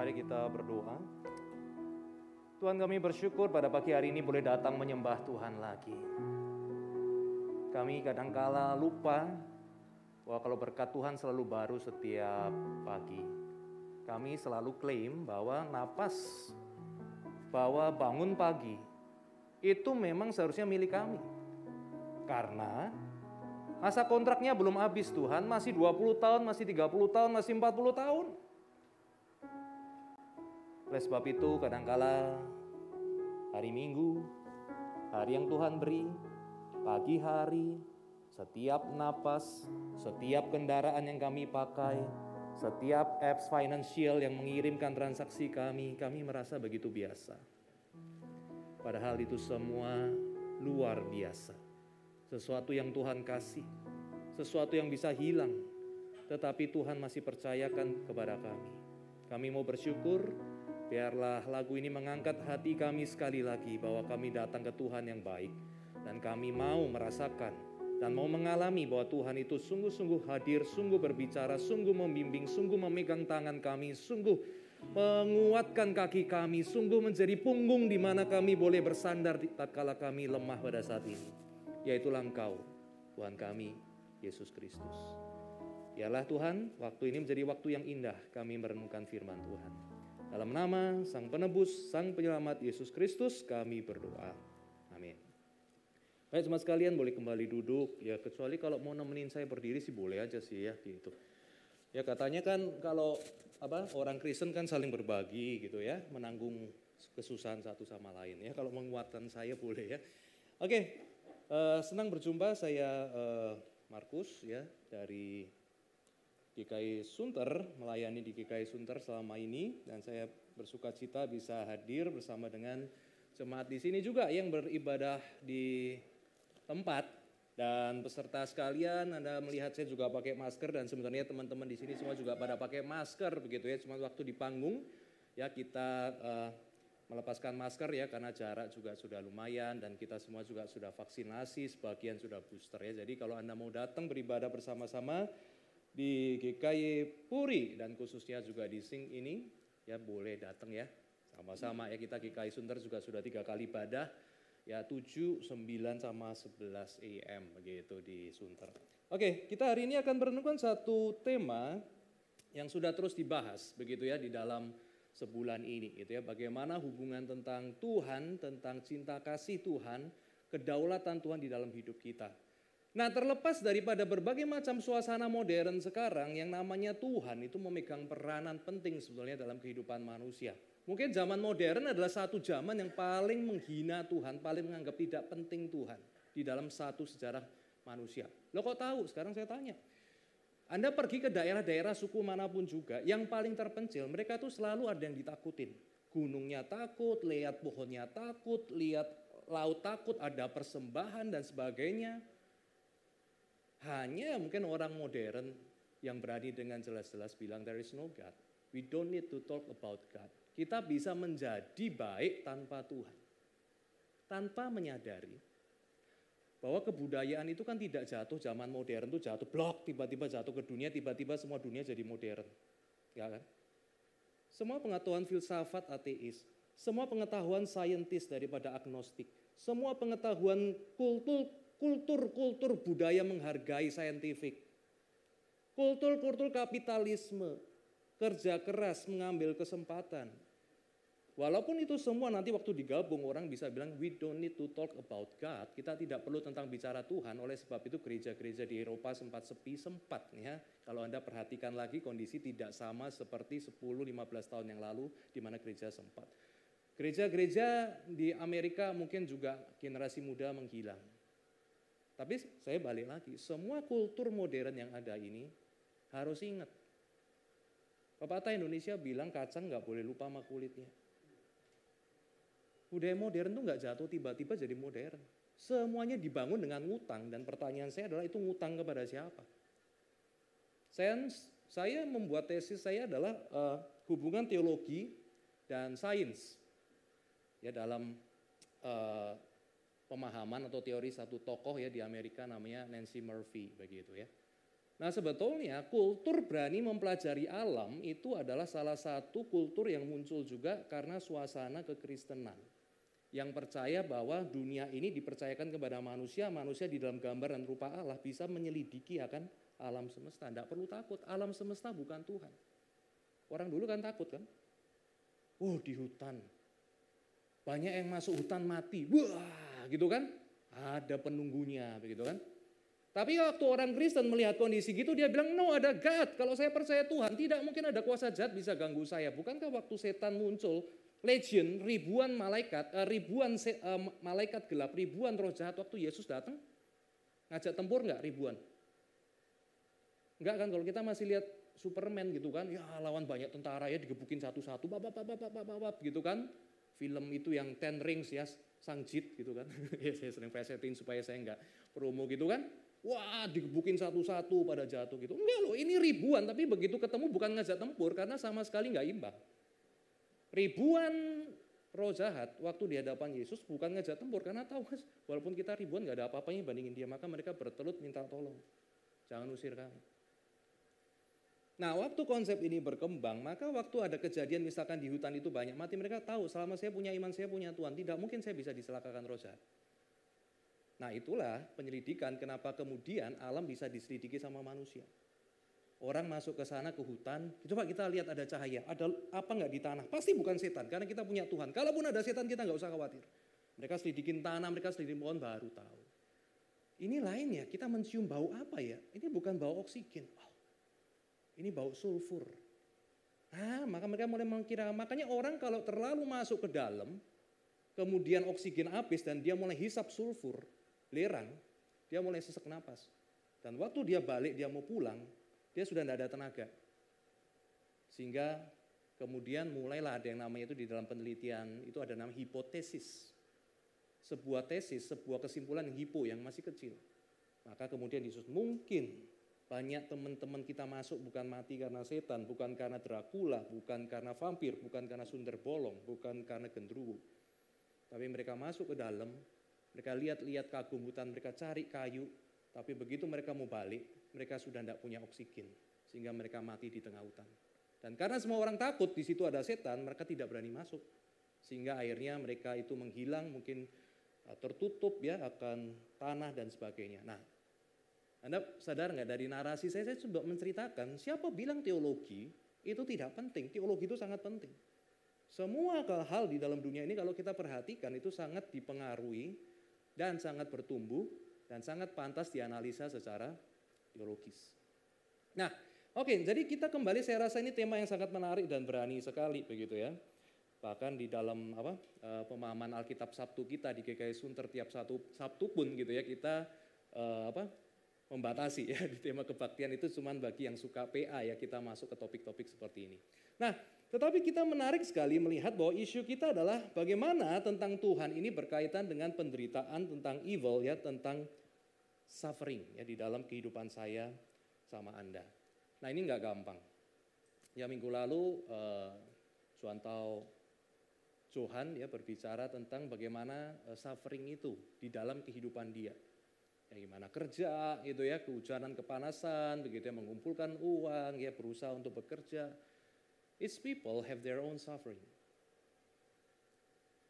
Mari kita berdoa. Tuhan kami bersyukur pada pagi hari ini boleh datang menyembah Tuhan lagi. Kami kadangkala lupa bahwa kalau berkat Tuhan selalu baru setiap pagi. Kami selalu klaim bahwa napas, bahwa bangun pagi, itu memang seharusnya milik kami. Karena masa kontraknya belum habis Tuhan, masih 20 tahun, masih 30 tahun, masih 40 tahun. Oleh sebab itu kadangkala hari Minggu, hari yang Tuhan beri, pagi hari, setiap napas, setiap kendaraan yang kami pakai, setiap apps financial yang mengirimkan transaksi kami, kami merasa begitu biasa. Padahal itu semua luar biasa. Sesuatu yang Tuhan kasih, sesuatu yang bisa hilang, tetapi Tuhan masih percayakan kepada kami. Kami mau bersyukur Biarlah lagu ini mengangkat hati kami sekali lagi bahwa kami datang ke Tuhan yang baik dan kami mau merasakan dan mau mengalami bahwa Tuhan itu sungguh-sungguh hadir, sungguh berbicara, sungguh membimbing, sungguh memegang tangan kami, sungguh menguatkan kaki kami, sungguh menjadi punggung di mana kami boleh bersandar tatkala kami lemah pada saat ini. Yaitulah Engkau, Tuhan kami, Yesus Kristus. Yalah Tuhan, waktu ini menjadi waktu yang indah kami merenungkan firman Tuhan. Dalam nama Sang Penebus, Sang Penyelamat Yesus Kristus, kami berdoa. Amin. Baik, semua sekalian boleh kembali duduk. Ya, kecuali kalau mau nemenin saya berdiri sih boleh aja sih ya gitu. Ya katanya kan kalau apa orang Kristen kan saling berbagi gitu ya, menanggung kesusahan satu sama lain ya. Kalau menguatkan saya boleh ya. Oke, uh, senang berjumpa saya uh, Markus ya dari GKI Sunter, melayani di GKI Sunter selama ini dan saya bersuka cita bisa hadir bersama dengan jemaat di sini juga yang beribadah di tempat. Dan peserta sekalian Anda melihat saya juga pakai masker dan sebenarnya teman-teman di sini semua juga pada pakai masker begitu ya. Cuma waktu di panggung ya kita uh, melepaskan masker ya karena jarak juga sudah lumayan dan kita semua juga sudah vaksinasi sebagian sudah booster ya. Jadi kalau Anda mau datang beribadah bersama-sama di GKY Puri dan khususnya juga di Sing ini ya boleh datang ya sama-sama ya kita GKY Sunter juga sudah tiga kali ibadah ya 7, 9 sama 11 AM begitu di Sunter. Oke, kita hari ini akan merenungkan satu tema yang sudah terus dibahas begitu ya di dalam sebulan ini gitu ya bagaimana hubungan tentang Tuhan, tentang cinta kasih Tuhan, kedaulatan Tuhan di dalam hidup kita. Nah terlepas daripada berbagai macam suasana modern sekarang yang namanya Tuhan itu memegang peranan penting sebetulnya dalam kehidupan manusia. Mungkin zaman modern adalah satu zaman yang paling menghina Tuhan, paling menganggap tidak penting Tuhan di dalam satu sejarah manusia. Lo kok tahu? Sekarang saya tanya. Anda pergi ke daerah-daerah suku mana pun juga, yang paling terpencil, mereka tuh selalu ada yang ditakutin. Gunungnya takut, lihat pohonnya takut, lihat laut takut, ada persembahan dan sebagainya. Hanya mungkin orang modern yang berani dengan jelas-jelas bilang there is no God. We don't need to talk about God. Kita bisa menjadi baik tanpa Tuhan. Tanpa menyadari bahwa kebudayaan itu kan tidak jatuh zaman modern itu jatuh blok tiba-tiba jatuh ke dunia tiba-tiba semua dunia jadi modern. Ya kan? Semua pengetahuan filsafat ateis, semua pengetahuan saintis daripada agnostik, semua pengetahuan kultur kultur-kultur budaya menghargai saintifik. Kultur-kultur kapitalisme, kerja keras mengambil kesempatan. Walaupun itu semua nanti waktu digabung orang bisa bilang we don't need to talk about God. Kita tidak perlu tentang bicara Tuhan. Oleh sebab itu gereja-gereja di Eropa sempat sepi sempat ya. Kalau Anda perhatikan lagi kondisi tidak sama seperti 10-15 tahun yang lalu di mana gereja sempat. Gereja-gereja di Amerika mungkin juga generasi muda menghilang. Tapi saya balik lagi, semua kultur modern yang ada ini harus ingat. Pepatah Indonesia bilang kacang nggak boleh lupa sama kulitnya. Budaya modern tuh nggak jatuh tiba-tiba jadi modern. Semuanya dibangun dengan ngutang dan pertanyaan saya adalah itu ngutang kepada siapa? Saya, saya membuat tesis saya adalah uh, hubungan teologi dan sains ya dalam uh, pemahaman atau teori satu tokoh ya di Amerika namanya Nancy Murphy begitu ya. Nah sebetulnya kultur berani mempelajari alam itu adalah salah satu kultur yang muncul juga karena suasana kekristenan. Yang percaya bahwa dunia ini dipercayakan kepada manusia, manusia di dalam gambar dan rupa Allah bisa menyelidiki akan alam semesta. Tidak perlu takut, alam semesta bukan Tuhan. Orang dulu kan takut kan? Oh di hutan, banyak yang masuk hutan mati, wah gitu kan? Ada penunggunya begitu kan? Tapi waktu orang Kristen melihat kondisi gitu dia bilang no ada God. Kalau saya percaya Tuhan tidak mungkin ada kuasa jahat bisa ganggu saya. Bukankah waktu setan muncul legion ribuan malaikat, uh, ribuan se, uh, malaikat gelap, ribuan roh jahat waktu Yesus datang ngajak tempur nggak ribuan? Enggak kan kalau kita masih lihat Superman gitu kan, ya lawan banyak tentara ya digebukin satu-satu, bab gitu kan. Film itu yang Ten Rings ya, Sang Jit gitu kan. ya saya sering presetin supaya saya enggak promo gitu kan. Wah digebukin satu-satu pada jatuh gitu. Enggak loh ini ribuan tapi begitu ketemu bukan ngajak tempur karena sama sekali enggak imbang. Ribuan roh jahat waktu di hadapan Yesus bukan ngajak tempur karena tahu mas walaupun kita ribuan nggak ada apa-apanya bandingin dia maka mereka bertelut minta tolong jangan usir kami Nah, waktu konsep ini berkembang, maka waktu ada kejadian misalkan di hutan itu banyak mati, mereka tahu selama saya punya iman, saya punya Tuhan, tidak mungkin saya bisa diselakakan roh jahat. Nah itulah penyelidikan kenapa kemudian alam bisa diselidiki sama manusia. Orang masuk ke sana ke hutan, coba kita lihat ada cahaya, ada apa nggak di tanah? Pasti bukan setan, karena kita punya Tuhan. Kalaupun ada setan kita nggak usah khawatir. Mereka selidikin tanah, mereka selidikin pohon baru tahu. Ini lainnya, kita mencium bau apa ya? Ini bukan bau oksigen. Wow, ini bau sulfur. Nah, maka mereka mulai mengkira, makanya orang kalau terlalu masuk ke dalam, kemudian oksigen habis dan dia mulai hisap sulfur, lerang, dia mulai sesak napas. Dan waktu dia balik, dia mau pulang, dia sudah tidak ada tenaga. Sehingga kemudian mulailah ada yang namanya itu di dalam penelitian, itu ada nama hipotesis. Sebuah tesis, sebuah kesimpulan hipo, yang masih kecil. Maka kemudian Yesus mungkin banyak teman-teman kita masuk bukan mati karena setan, bukan karena Dracula, bukan karena vampir, bukan karena sundar bolong, bukan karena gendruwo. Tapi mereka masuk ke dalam mereka lihat-lihat kagum hutan, mereka cari kayu, tapi begitu mereka mau balik, mereka sudah tidak punya oksigen, sehingga mereka mati di tengah hutan. Dan karena semua orang takut di situ ada setan, mereka tidak berani masuk, sehingga akhirnya mereka itu menghilang, mungkin uh, tertutup ya akan tanah dan sebagainya. Nah, anda sadar nggak dari narasi saya, saya coba menceritakan siapa bilang teologi itu tidak penting, teologi itu sangat penting. Semua hal di dalam dunia ini kalau kita perhatikan itu sangat dipengaruhi dan sangat bertumbuh dan sangat pantas dianalisa secara teologis. Nah, oke, okay, jadi kita kembali saya rasa ini tema yang sangat menarik dan berani sekali begitu ya. Bahkan di dalam apa uh, pemahaman Alkitab Sabtu kita di GKI Sunter tiap satu Sabtu pun gitu ya kita uh, apa membatasi ya di tema kebaktian itu cuman bagi yang suka PA ya kita masuk ke topik-topik seperti ini. Nah, tetapi kita menarik sekali melihat bahwa isu kita adalah bagaimana tentang Tuhan ini berkaitan dengan penderitaan tentang evil ya, tentang suffering ya di dalam kehidupan saya sama Anda. Nah ini nggak gampang. Ya minggu lalu uh, Suantau Johan ya berbicara tentang bagaimana uh, suffering itu di dalam kehidupan dia. Ya gimana kerja itu ya, kehujanan, kepanasan, begitu ya mengumpulkan uang ya berusaha untuk bekerja its people have their own suffering.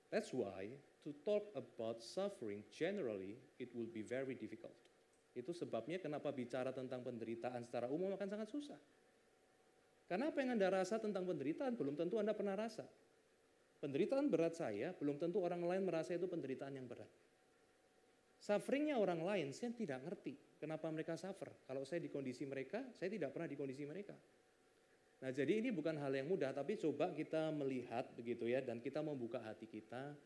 That's why to talk about suffering generally it will be very difficult. Itu sebabnya kenapa bicara tentang penderitaan secara umum akan sangat susah. Karena apa yang Anda rasa tentang penderitaan belum tentu Anda pernah rasa. Penderitaan berat saya belum tentu orang lain merasa itu penderitaan yang berat. Sufferingnya orang lain saya tidak ngerti kenapa mereka suffer. Kalau saya di kondisi mereka, saya tidak pernah di kondisi mereka. Nah jadi ini bukan hal yang mudah, tapi coba kita melihat begitu ya, dan kita membuka hati kita.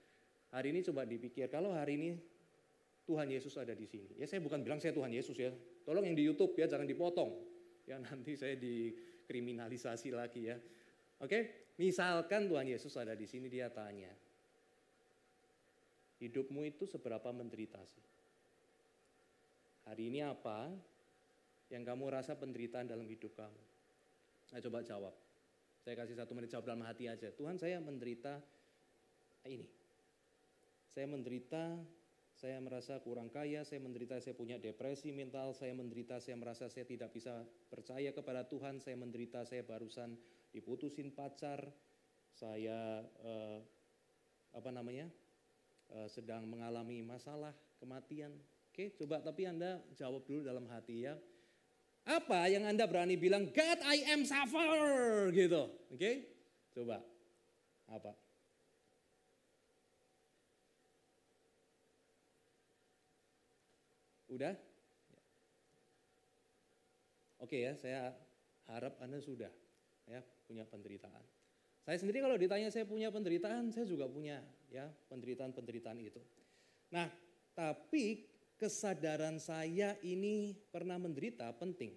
Hari ini coba dipikir, kalau hari ini Tuhan Yesus ada di sini. Ya saya bukan bilang saya Tuhan Yesus ya, tolong yang di Youtube ya jangan dipotong. Ya nanti saya dikriminalisasi lagi ya. Oke, misalkan Tuhan Yesus ada di sini, dia tanya, hidupmu itu seberapa menderita sih? Hari ini apa yang kamu rasa penderitaan dalam hidup kamu? Saya coba jawab. Saya kasih satu menit jawab dalam hati aja. Tuhan saya menderita ini. Saya menderita saya merasa kurang kaya, saya menderita, saya punya depresi mental, saya menderita, saya merasa saya tidak bisa percaya kepada Tuhan, saya menderita, saya barusan diputusin pacar, saya eh, apa namanya eh, sedang mengalami masalah kematian. Oke, coba tapi anda jawab dulu dalam hati ya. Apa yang anda berani bilang God I am suffer gitu, oke? Coba apa? Udah? Oke ya, saya harap Anda sudah ya punya penderitaan. Saya sendiri kalau ditanya saya punya penderitaan, saya juga punya ya penderitaan-penderitaan itu. Nah, tapi kesadaran saya ini pernah menderita penting.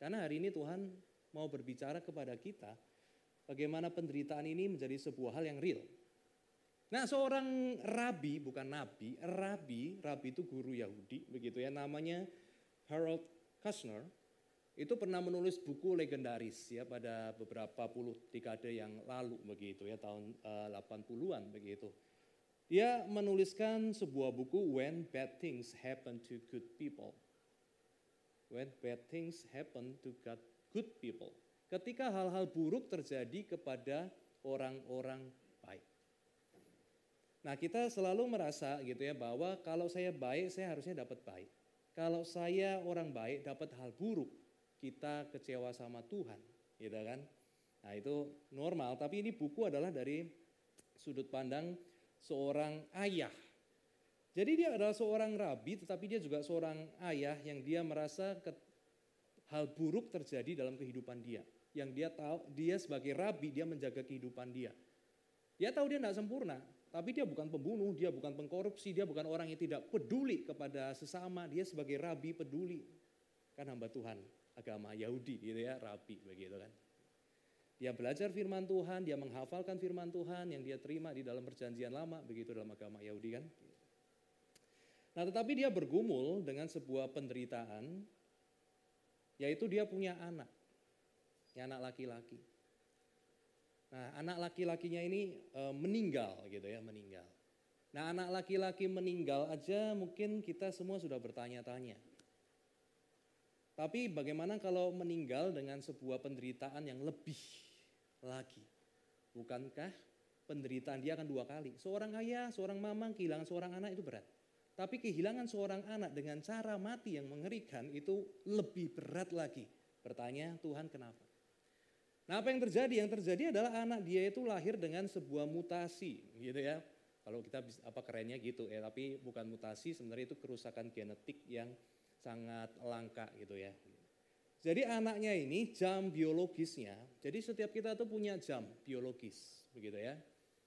Karena hari ini Tuhan mau berbicara kepada kita bagaimana penderitaan ini menjadi sebuah hal yang real. Nah seorang rabi, bukan nabi, rabi, rabi itu guru Yahudi begitu ya, namanya Harold Kushner, itu pernah menulis buku legendaris ya pada beberapa puluh dekade yang lalu begitu ya, tahun uh, eh, 80-an begitu. Dia menuliskan sebuah buku When Bad Things Happen to Good People. When bad things happen to good people. Ketika hal-hal buruk terjadi kepada orang-orang Nah kita selalu merasa gitu ya bahwa kalau saya baik saya harusnya dapat baik. Kalau saya orang baik dapat hal buruk, kita kecewa sama Tuhan, gitu kan? Nah itu normal, tapi ini buku adalah dari sudut pandang seorang ayah. Jadi dia adalah seorang rabi, tetapi dia juga seorang ayah yang dia merasa ke, hal buruk terjadi dalam kehidupan dia. Yang dia tahu, dia sebagai rabi, dia menjaga kehidupan dia. Dia tahu dia tidak sempurna, tapi dia bukan pembunuh, dia bukan pengkorupsi, dia bukan orang yang tidak peduli kepada sesama, dia sebagai rabi peduli. Kan hamba Tuhan, agama Yahudi gitu ya, rabi begitu kan. Dia belajar firman Tuhan, dia menghafalkan firman Tuhan yang dia terima di dalam perjanjian lama, begitu dalam agama Yahudi kan. Nah tetapi dia bergumul dengan sebuah penderitaan, yaitu dia punya anak, anak laki-laki. Nah, anak laki-lakinya ini e, meninggal gitu ya, meninggal. Nah, anak laki-laki meninggal aja mungkin kita semua sudah bertanya-tanya. Tapi bagaimana kalau meninggal dengan sebuah penderitaan yang lebih lagi? Bukankah penderitaan dia akan dua kali? Seorang ayah, seorang mamang kehilangan seorang anak itu berat. Tapi kehilangan seorang anak dengan cara mati yang mengerikan itu lebih berat lagi. Bertanya, Tuhan kenapa? Nah apa yang terjadi? Yang terjadi adalah anak dia itu lahir dengan sebuah mutasi gitu ya. Kalau kita apa kerennya gitu ya, tapi bukan mutasi sebenarnya itu kerusakan genetik yang sangat langka gitu ya. Jadi anaknya ini jam biologisnya, jadi setiap kita tuh punya jam biologis begitu ya.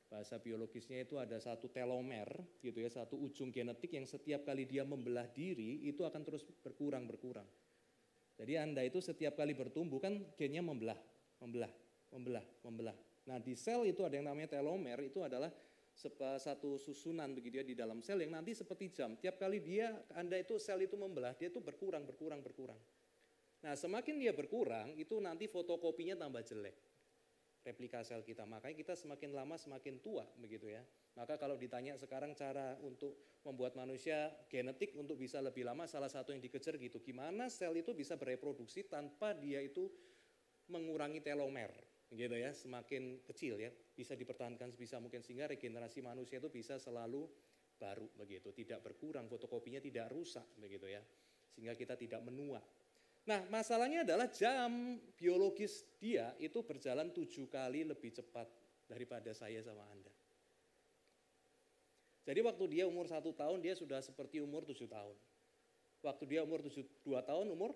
Bahasa biologisnya itu ada satu telomer gitu ya, satu ujung genetik yang setiap kali dia membelah diri itu akan terus berkurang berkurang. Jadi Anda itu setiap kali bertumbuh kan gennya membelah membelah, membelah, membelah. Nah di sel itu ada yang namanya telomer, itu adalah satu susunan begitu ya di dalam sel yang nanti seperti jam. Tiap kali dia, Anda itu sel itu membelah, dia itu berkurang, berkurang, berkurang. Nah semakin dia berkurang, itu nanti fotokopinya tambah jelek. Replika sel kita, makanya kita semakin lama semakin tua begitu ya. Maka kalau ditanya sekarang cara untuk membuat manusia genetik untuk bisa lebih lama, salah satu yang dikejar gitu. Gimana sel itu bisa bereproduksi tanpa dia itu mengurangi telomer gitu ya, semakin kecil ya, bisa dipertahankan sebisa mungkin sehingga regenerasi manusia itu bisa selalu baru begitu, tidak berkurang, fotokopinya tidak rusak begitu ya, sehingga kita tidak menua. Nah masalahnya adalah jam biologis dia itu berjalan tujuh kali lebih cepat daripada saya sama Anda. Jadi waktu dia umur satu tahun dia sudah seperti umur tujuh tahun. Waktu dia umur tujuh, dua tahun umur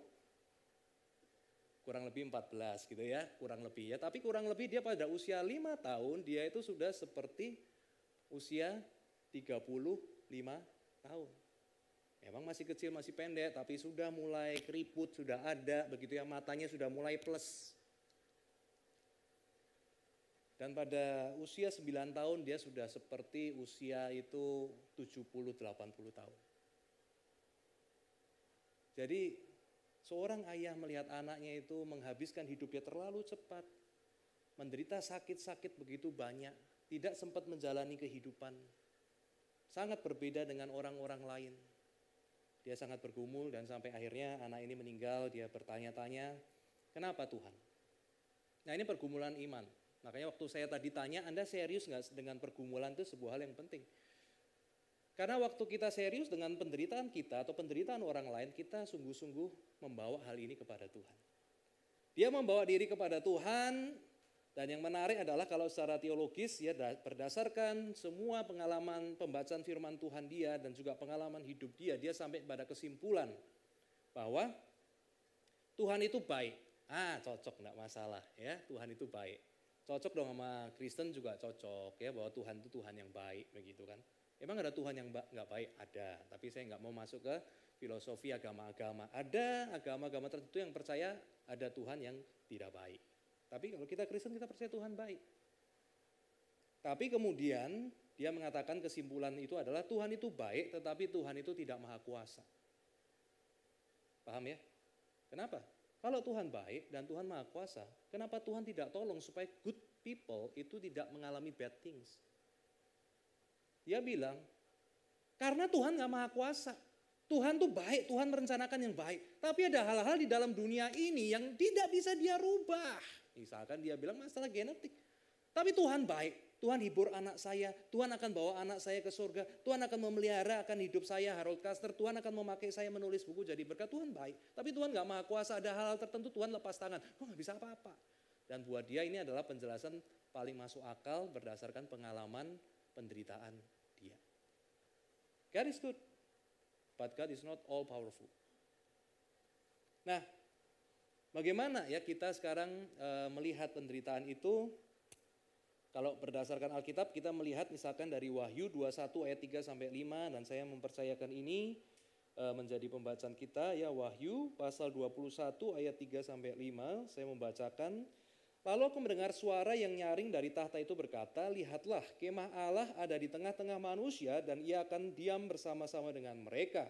kurang lebih 14 gitu ya, kurang lebih ya. Tapi kurang lebih dia pada usia 5 tahun dia itu sudah seperti usia 35 tahun. Memang masih kecil, masih pendek, tapi sudah mulai keriput, sudah ada, begitu ya, matanya sudah mulai plus. Dan pada usia 9 tahun dia sudah seperti usia itu 70-80 tahun. Jadi Seorang ayah melihat anaknya itu menghabiskan hidupnya terlalu cepat, menderita sakit-sakit begitu banyak, tidak sempat menjalani kehidupan sangat berbeda dengan orang-orang lain. Dia sangat bergumul dan sampai akhirnya anak ini meninggal, dia bertanya-tanya, kenapa Tuhan? Nah ini pergumulan iman. Makanya waktu saya tadi tanya, Anda serius nggak dengan pergumulan itu sebuah hal yang penting. Karena waktu kita serius dengan penderitaan kita atau penderitaan orang lain, kita sungguh-sungguh membawa hal ini kepada Tuhan. Dia membawa diri kepada Tuhan dan yang menarik adalah kalau secara teologis ya berdasarkan semua pengalaman pembacaan firman Tuhan dia dan juga pengalaman hidup dia, dia sampai pada kesimpulan bahwa Tuhan itu baik. Ah, cocok enggak masalah ya, Tuhan itu baik. Cocok dong sama Kristen juga cocok ya bahwa Tuhan itu Tuhan yang baik begitu kan. Emang ada Tuhan yang nggak baik? Ada, tapi saya nggak mau masuk ke filosofi agama-agama. Ada agama-agama tertentu yang percaya ada Tuhan yang tidak baik. Tapi kalau kita Kristen kita percaya Tuhan baik. Tapi kemudian dia mengatakan kesimpulan itu adalah Tuhan itu baik tetapi Tuhan itu tidak maha kuasa. Paham ya? Kenapa? Kalau Tuhan baik dan Tuhan maha kuasa, kenapa Tuhan tidak tolong supaya good people itu tidak mengalami bad things? Dia bilang, karena Tuhan gak maha kuasa. Tuhan tuh baik, Tuhan merencanakan yang baik. Tapi ada hal-hal di dalam dunia ini yang tidak bisa dia rubah. Misalkan dia bilang masalah genetik. Tapi Tuhan baik, Tuhan hibur anak saya, Tuhan akan bawa anak saya ke surga, Tuhan akan memelihara akan hidup saya Harold Caster, Tuhan akan memakai saya menulis buku jadi berkat, Tuhan baik. Tapi Tuhan gak maha kuasa, ada hal-hal tertentu Tuhan lepas tangan, oh gak bisa apa-apa. Dan buat dia ini adalah penjelasan paling masuk akal berdasarkan pengalaman penderitaan dia. God is good, but God is not all powerful. Nah, Bagaimana ya kita sekarang e, melihat penderitaan itu? Kalau berdasarkan Alkitab kita melihat misalkan dari Wahyu 21 ayat 3 sampai 5 dan saya mempercayakan ini e, menjadi pembacaan kita ya Wahyu pasal 21 ayat 3 sampai 5 saya membacakan Lalu aku mendengar suara yang nyaring dari tahta itu berkata, Lihatlah, kemah Allah ada di tengah-tengah manusia dan ia akan diam bersama-sama dengan mereka.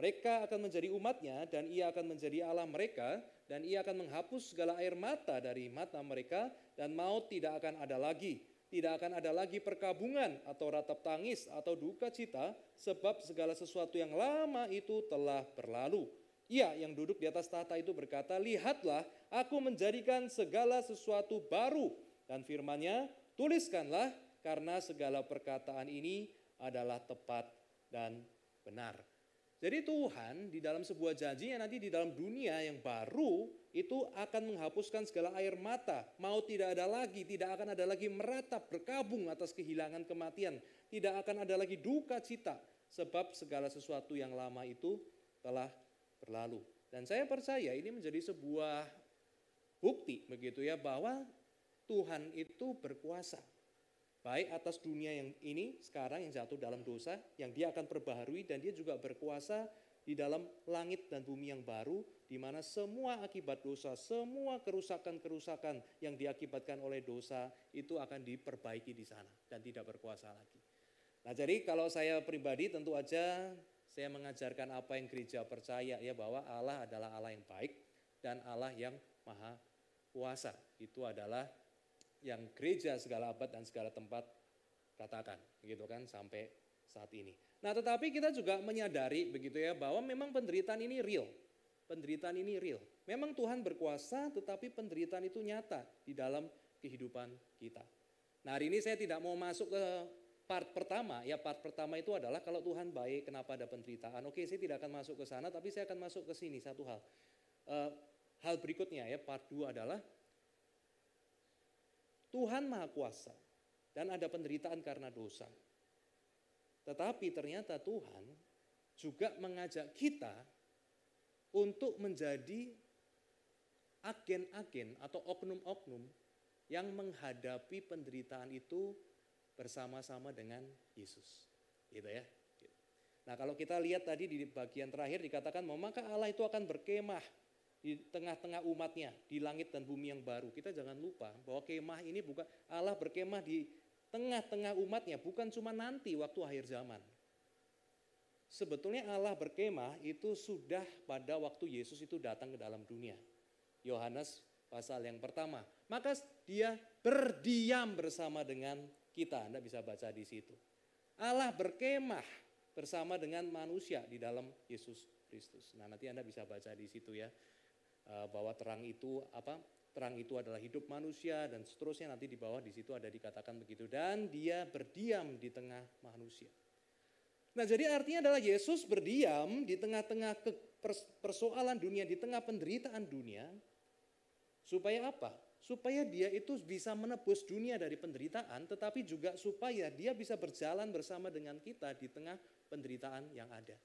Mereka akan menjadi umatnya dan ia akan menjadi Allah mereka dan ia akan menghapus segala air mata dari mata mereka dan maut tidak akan ada lagi. Tidak akan ada lagi perkabungan atau ratap tangis atau duka cita sebab segala sesuatu yang lama itu telah berlalu. Ia yang duduk di atas tahta itu berkata, Lihatlah aku menjadikan segala sesuatu baru. Dan firmannya, tuliskanlah karena segala perkataan ini adalah tepat dan benar. Jadi Tuhan di dalam sebuah janjinya nanti di dalam dunia yang baru itu akan menghapuskan segala air mata. Mau tidak ada lagi, tidak akan ada lagi meratap berkabung atas kehilangan kematian. Tidak akan ada lagi duka cita sebab segala sesuatu yang lama itu telah berlalu. Dan saya percaya ini menjadi sebuah bukti begitu ya bahwa Tuhan itu berkuasa Baik atas dunia yang ini sekarang yang jatuh dalam dosa, yang dia akan perbaharui dan dia juga berkuasa di dalam langit dan bumi yang baru, di mana semua akibat dosa, semua kerusakan-kerusakan yang diakibatkan oleh dosa itu akan diperbaiki di sana dan tidak berkuasa lagi. Nah jadi kalau saya pribadi tentu aja saya mengajarkan apa yang gereja percaya ya bahwa Allah adalah Allah yang baik dan Allah yang maha kuasa. Itu adalah yang gereja segala abad dan segala tempat katakan, gitu kan sampai saat ini. Nah, tetapi kita juga menyadari begitu ya bahwa memang penderitaan ini real. Penderitaan ini real. Memang Tuhan berkuasa, tetapi penderitaan itu nyata di dalam kehidupan kita. Nah, hari ini saya tidak mau masuk ke part pertama. Ya, part pertama itu adalah kalau Tuhan baik, kenapa ada penderitaan? Oke, saya tidak akan masuk ke sana, tapi saya akan masuk ke sini satu hal. Uh, hal berikutnya ya, part 2 adalah Tuhan Maha Kuasa dan ada penderitaan karena dosa. Tetapi ternyata Tuhan juga mengajak kita untuk menjadi agen-agen atau oknum-oknum yang menghadapi penderitaan itu bersama-sama dengan Yesus. Gitu ya. Nah kalau kita lihat tadi di bagian terakhir dikatakan maka Allah itu akan berkemah di tengah-tengah umatnya, di langit dan bumi yang baru. Kita jangan lupa bahwa kemah ini bukan Allah berkemah di tengah-tengah umatnya, bukan cuma nanti waktu akhir zaman. Sebetulnya Allah berkemah itu sudah pada waktu Yesus itu datang ke dalam dunia. Yohanes pasal yang pertama. Maka dia berdiam bersama dengan kita. Anda bisa baca di situ. Allah berkemah bersama dengan manusia di dalam Yesus Kristus. Nah, nanti Anda bisa baca di situ ya. Eh, bahwa terang itu apa? Terang itu adalah hidup manusia dan seterusnya nanti di bawah di situ ada dikatakan begitu dan dia berdiam di tengah manusia. Nah, jadi artinya adalah Yesus berdiam di tengah-tengah persoalan dunia, di tengah penderitaan dunia supaya apa? Supaya dia itu bisa menebus dunia dari penderitaan, tetapi juga supaya dia bisa berjalan bersama dengan kita di tengah penderitaan yang ada.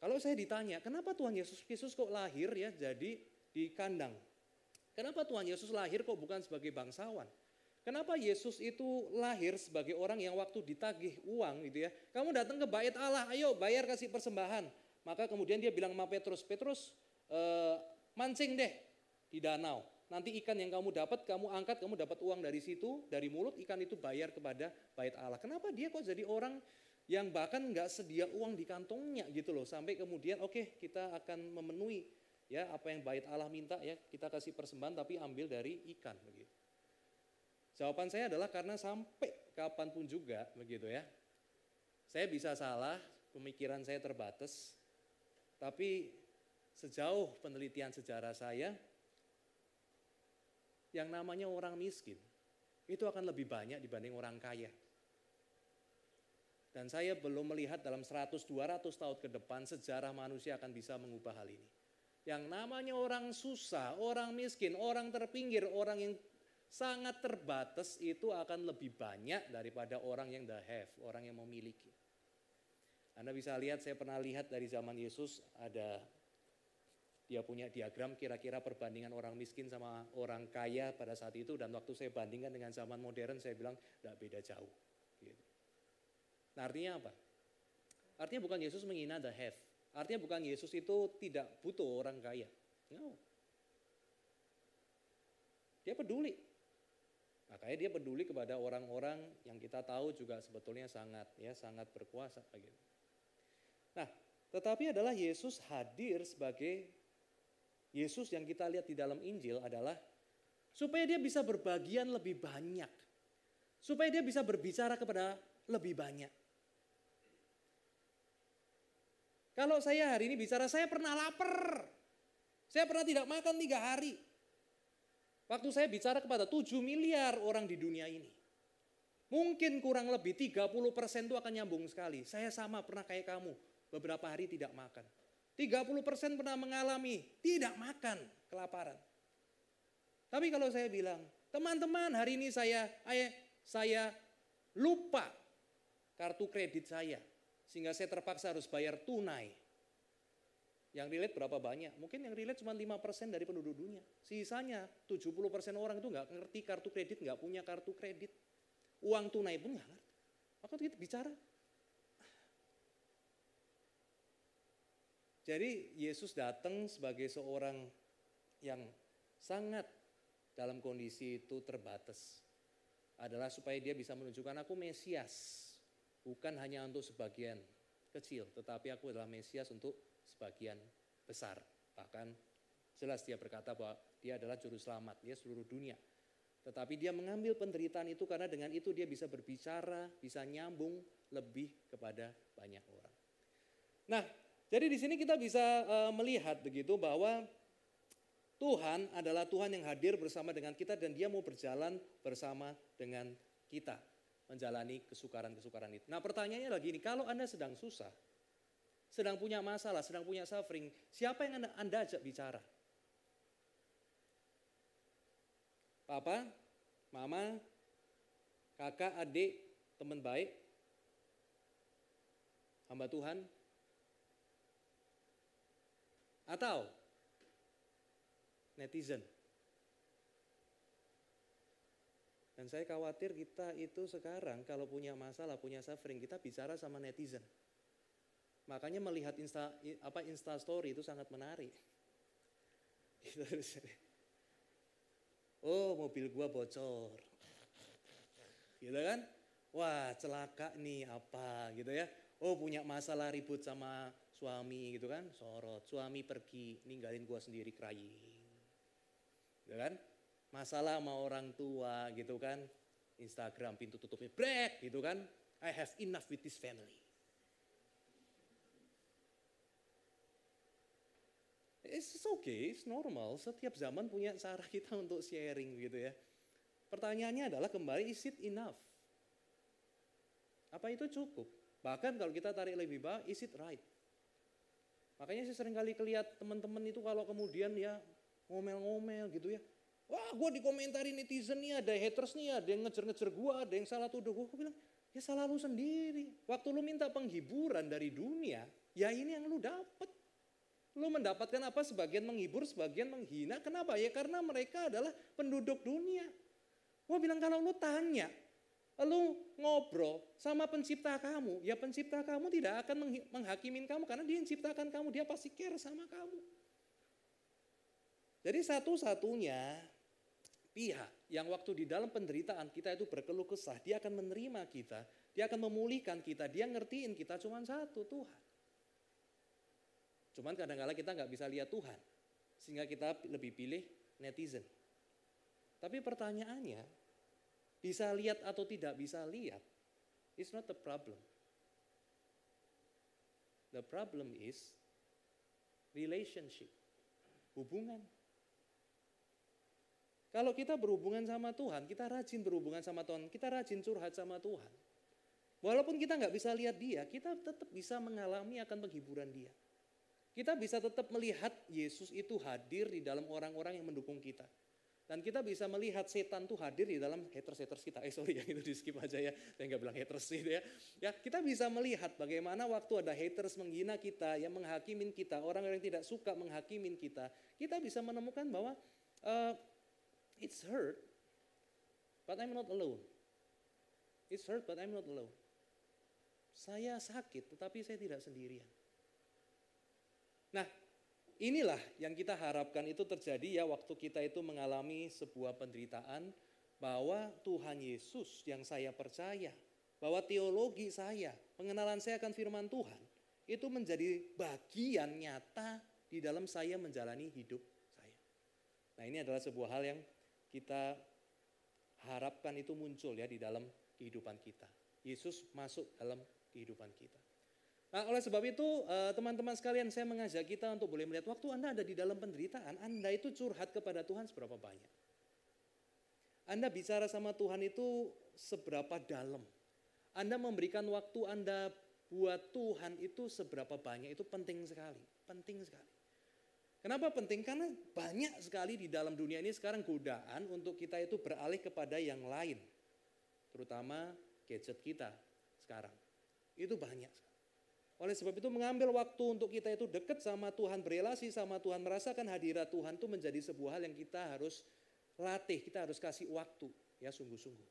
Kalau saya ditanya, kenapa Tuhan Yesus Kristus kok lahir ya jadi di kandang? Kenapa Tuhan Yesus lahir kok bukan sebagai bangsawan? Kenapa Yesus itu lahir sebagai orang yang waktu ditagih uang gitu ya. Kamu datang ke bait Allah, ayo bayar kasih persembahan. Maka kemudian dia bilang sama Petrus, Petrus eh, mancing deh di danau. Nanti ikan yang kamu dapat, kamu angkat, kamu dapat uang dari situ, dari mulut ikan itu bayar kepada bait Allah. Kenapa dia kok jadi orang yang bahkan nggak sedia uang di kantongnya gitu loh sampai kemudian oke okay, kita akan memenuhi ya apa yang bait Allah minta ya kita kasih persembahan tapi ambil dari ikan begitu. Jawaban saya adalah karena sampai kapan pun juga begitu ya. Saya bisa salah, pemikiran saya terbatas, tapi sejauh penelitian sejarah saya, yang namanya orang miskin itu akan lebih banyak dibanding orang kaya. Dan saya belum melihat dalam 100-200 tahun ke depan sejarah manusia akan bisa mengubah hal ini. Yang namanya orang susah, orang miskin, orang terpinggir, orang yang sangat terbatas itu akan lebih banyak daripada orang yang the have, orang yang memiliki. Anda bisa lihat, saya pernah lihat dari zaman Yesus ada dia punya diagram kira-kira perbandingan orang miskin sama orang kaya pada saat itu dan waktu saya bandingkan dengan zaman modern saya bilang tidak beda jauh. Nah artinya apa? Artinya bukan Yesus menghina the have. Artinya bukan Yesus itu tidak butuh orang kaya. No. Dia peduli. Makanya dia peduli kepada orang-orang yang kita tahu juga sebetulnya sangat ya sangat berkuasa. Nah, tetapi adalah Yesus hadir sebagai Yesus yang kita lihat di dalam Injil adalah supaya dia bisa berbagian lebih banyak. Supaya dia bisa berbicara kepada lebih banyak. Kalau saya hari ini bicara, saya pernah lapar. Saya pernah tidak makan tiga hari. Waktu saya bicara kepada 7 miliar orang di dunia ini. Mungkin kurang lebih 30 persen itu akan nyambung sekali. Saya sama pernah kayak kamu, beberapa hari tidak makan. 30 persen pernah mengalami tidak makan, kelaparan. Tapi kalau saya bilang, teman-teman hari ini saya, ayah, saya lupa kartu kredit saya. Sehingga saya terpaksa harus bayar tunai. Yang relate berapa banyak? Mungkin yang relate cuma 5% dari penduduk dunia. Sisanya 70% orang itu nggak ngerti kartu kredit, nggak punya kartu kredit. Uang tunai pun nggak ngerti. Maka kita bicara. Jadi Yesus datang sebagai seorang yang sangat dalam kondisi itu terbatas. Adalah supaya dia bisa menunjukkan aku Mesias bukan hanya untuk sebagian kecil, tetapi aku adalah Mesias untuk sebagian besar. Bahkan jelas dia berkata bahwa dia adalah juru selamat, dia seluruh dunia. Tetapi dia mengambil penderitaan itu karena dengan itu dia bisa berbicara, bisa nyambung lebih kepada banyak orang. Nah, jadi di sini kita bisa uh, melihat begitu bahwa Tuhan adalah Tuhan yang hadir bersama dengan kita dan dia mau berjalan bersama dengan kita menjalani kesukaran-kesukaran itu. Nah pertanyaannya lagi ini, kalau Anda sedang susah, sedang punya masalah, sedang punya suffering, siapa yang Anda, anda ajak bicara? Papa, mama, kakak, adik, teman baik, hamba Tuhan, atau netizen. Dan saya khawatir kita itu sekarang kalau punya masalah, punya suffering, kita bicara sama netizen. Makanya melihat insta, apa insta story itu sangat menarik. oh mobil gua bocor. Gitu kan? Wah celaka nih apa gitu ya. Oh punya masalah ribut sama suami gitu kan. Sorot, suami pergi ninggalin gua sendiri crying. Gitu kan? masalah sama orang tua gitu kan. Instagram pintu tutupnya break gitu kan. I have enough with this family. It's okay, it's normal. Setiap zaman punya cara kita untuk sharing gitu ya. Pertanyaannya adalah kembali, is it enough? Apa itu cukup? Bahkan kalau kita tarik lebih bawah, is it right? Makanya saya sering kali kelihat teman-teman itu kalau kemudian ya ngomel-ngomel gitu ya. Wah gue dikomentari netizen nih ada haters nih ada yang ngejar-ngejar gue ada yang salah tuduh gue. Gue bilang ya salah lu sendiri. Waktu lu minta penghiburan dari dunia ya ini yang lu dapat. Lu mendapatkan apa sebagian menghibur sebagian menghina. Kenapa ya karena mereka adalah penduduk dunia. Gue bilang kalau lu tanya lu ngobrol sama pencipta kamu, ya pencipta kamu tidak akan menghakimin kamu karena dia yang ciptakan kamu, dia pasti care sama kamu. Jadi satu-satunya pihak yang waktu di dalam penderitaan kita itu berkeluh kesah, dia akan menerima kita, dia akan memulihkan kita, dia ngertiin kita cuma satu, Tuhan. Cuman kadang-kala kita nggak bisa lihat Tuhan, sehingga kita lebih pilih netizen. Tapi pertanyaannya, bisa lihat atau tidak bisa lihat, it's not the problem. The problem is relationship, hubungan. Kalau kita berhubungan sama Tuhan, kita rajin berhubungan sama Tuhan, kita rajin curhat sama Tuhan. Walaupun kita nggak bisa lihat dia, kita tetap bisa mengalami akan penghiburan dia. Kita bisa tetap melihat Yesus itu hadir di dalam orang-orang yang mendukung kita. Dan kita bisa melihat setan tuh hadir di dalam haters-haters kita. Eh sorry ya itu di skip aja ya. Saya nggak bilang haters gitu ya. Ya kita bisa melihat bagaimana waktu ada haters menghina kita, yang menghakimin kita, orang yang tidak suka menghakimin kita. Kita bisa menemukan bahwa uh, it's hurt, but I'm not alone. It's hurt, but I'm not alone. Saya sakit, tetapi saya tidak sendirian. Nah, Inilah yang kita harapkan itu terjadi ya waktu kita itu mengalami sebuah penderitaan bahwa Tuhan Yesus yang saya percaya, bahwa teologi saya, pengenalan saya akan firman Tuhan itu menjadi bagian nyata di dalam saya menjalani hidup saya. Nah, ini adalah sebuah hal yang kita harapkan itu muncul ya di dalam kehidupan kita. Yesus masuk dalam kehidupan kita. Nah, oleh sebab itu eh, teman-teman sekalian saya mengajak kita untuk boleh melihat waktu Anda ada di dalam penderitaan, Anda itu curhat kepada Tuhan seberapa banyak. Anda bicara sama Tuhan itu seberapa dalam. Anda memberikan waktu Anda buat Tuhan itu seberapa banyak, itu penting sekali. Penting sekali. Kenapa penting? Karena banyak sekali di dalam dunia ini sekarang godaan untuk kita itu beralih kepada yang lain. Terutama gadget kita sekarang. Itu banyak sekali. Oleh sebab itu mengambil waktu untuk kita itu dekat sama Tuhan, berelasi sama Tuhan, merasakan hadirat Tuhan itu menjadi sebuah hal yang kita harus latih, kita harus kasih waktu ya sungguh-sungguh.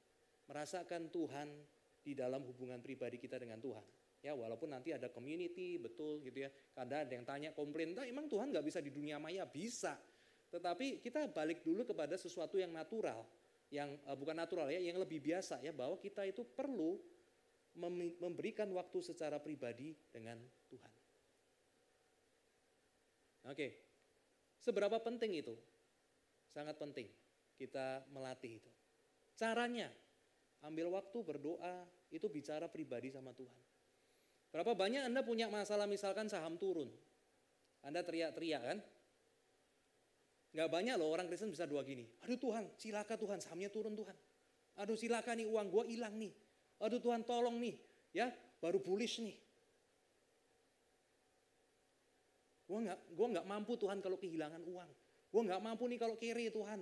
Merasakan Tuhan di dalam hubungan pribadi kita dengan Tuhan. Ya walaupun nanti ada community betul gitu ya. Kadang ada yang tanya komplain, nah, emang Tuhan nggak bisa di dunia maya? Bisa. Tetapi kita balik dulu kepada sesuatu yang natural, yang uh, bukan natural ya, yang lebih biasa ya bahwa kita itu perlu memberikan waktu secara pribadi dengan Tuhan. Oke, seberapa penting itu? Sangat penting kita melatih itu. Caranya, ambil waktu berdoa, itu bicara pribadi sama Tuhan. Berapa banyak Anda punya masalah misalkan saham turun. Anda teriak-teriak kan? Gak banyak loh orang Kristen bisa dua gini. Aduh Tuhan, silakan Tuhan, sahamnya turun Tuhan. Aduh silakan nih uang gue hilang nih. Aduh Tuhan tolong nih, ya baru bullish nih. Gue nggak, gue nggak mampu Tuhan kalau kehilangan uang. Gue nggak mampu nih kalau kiri Tuhan.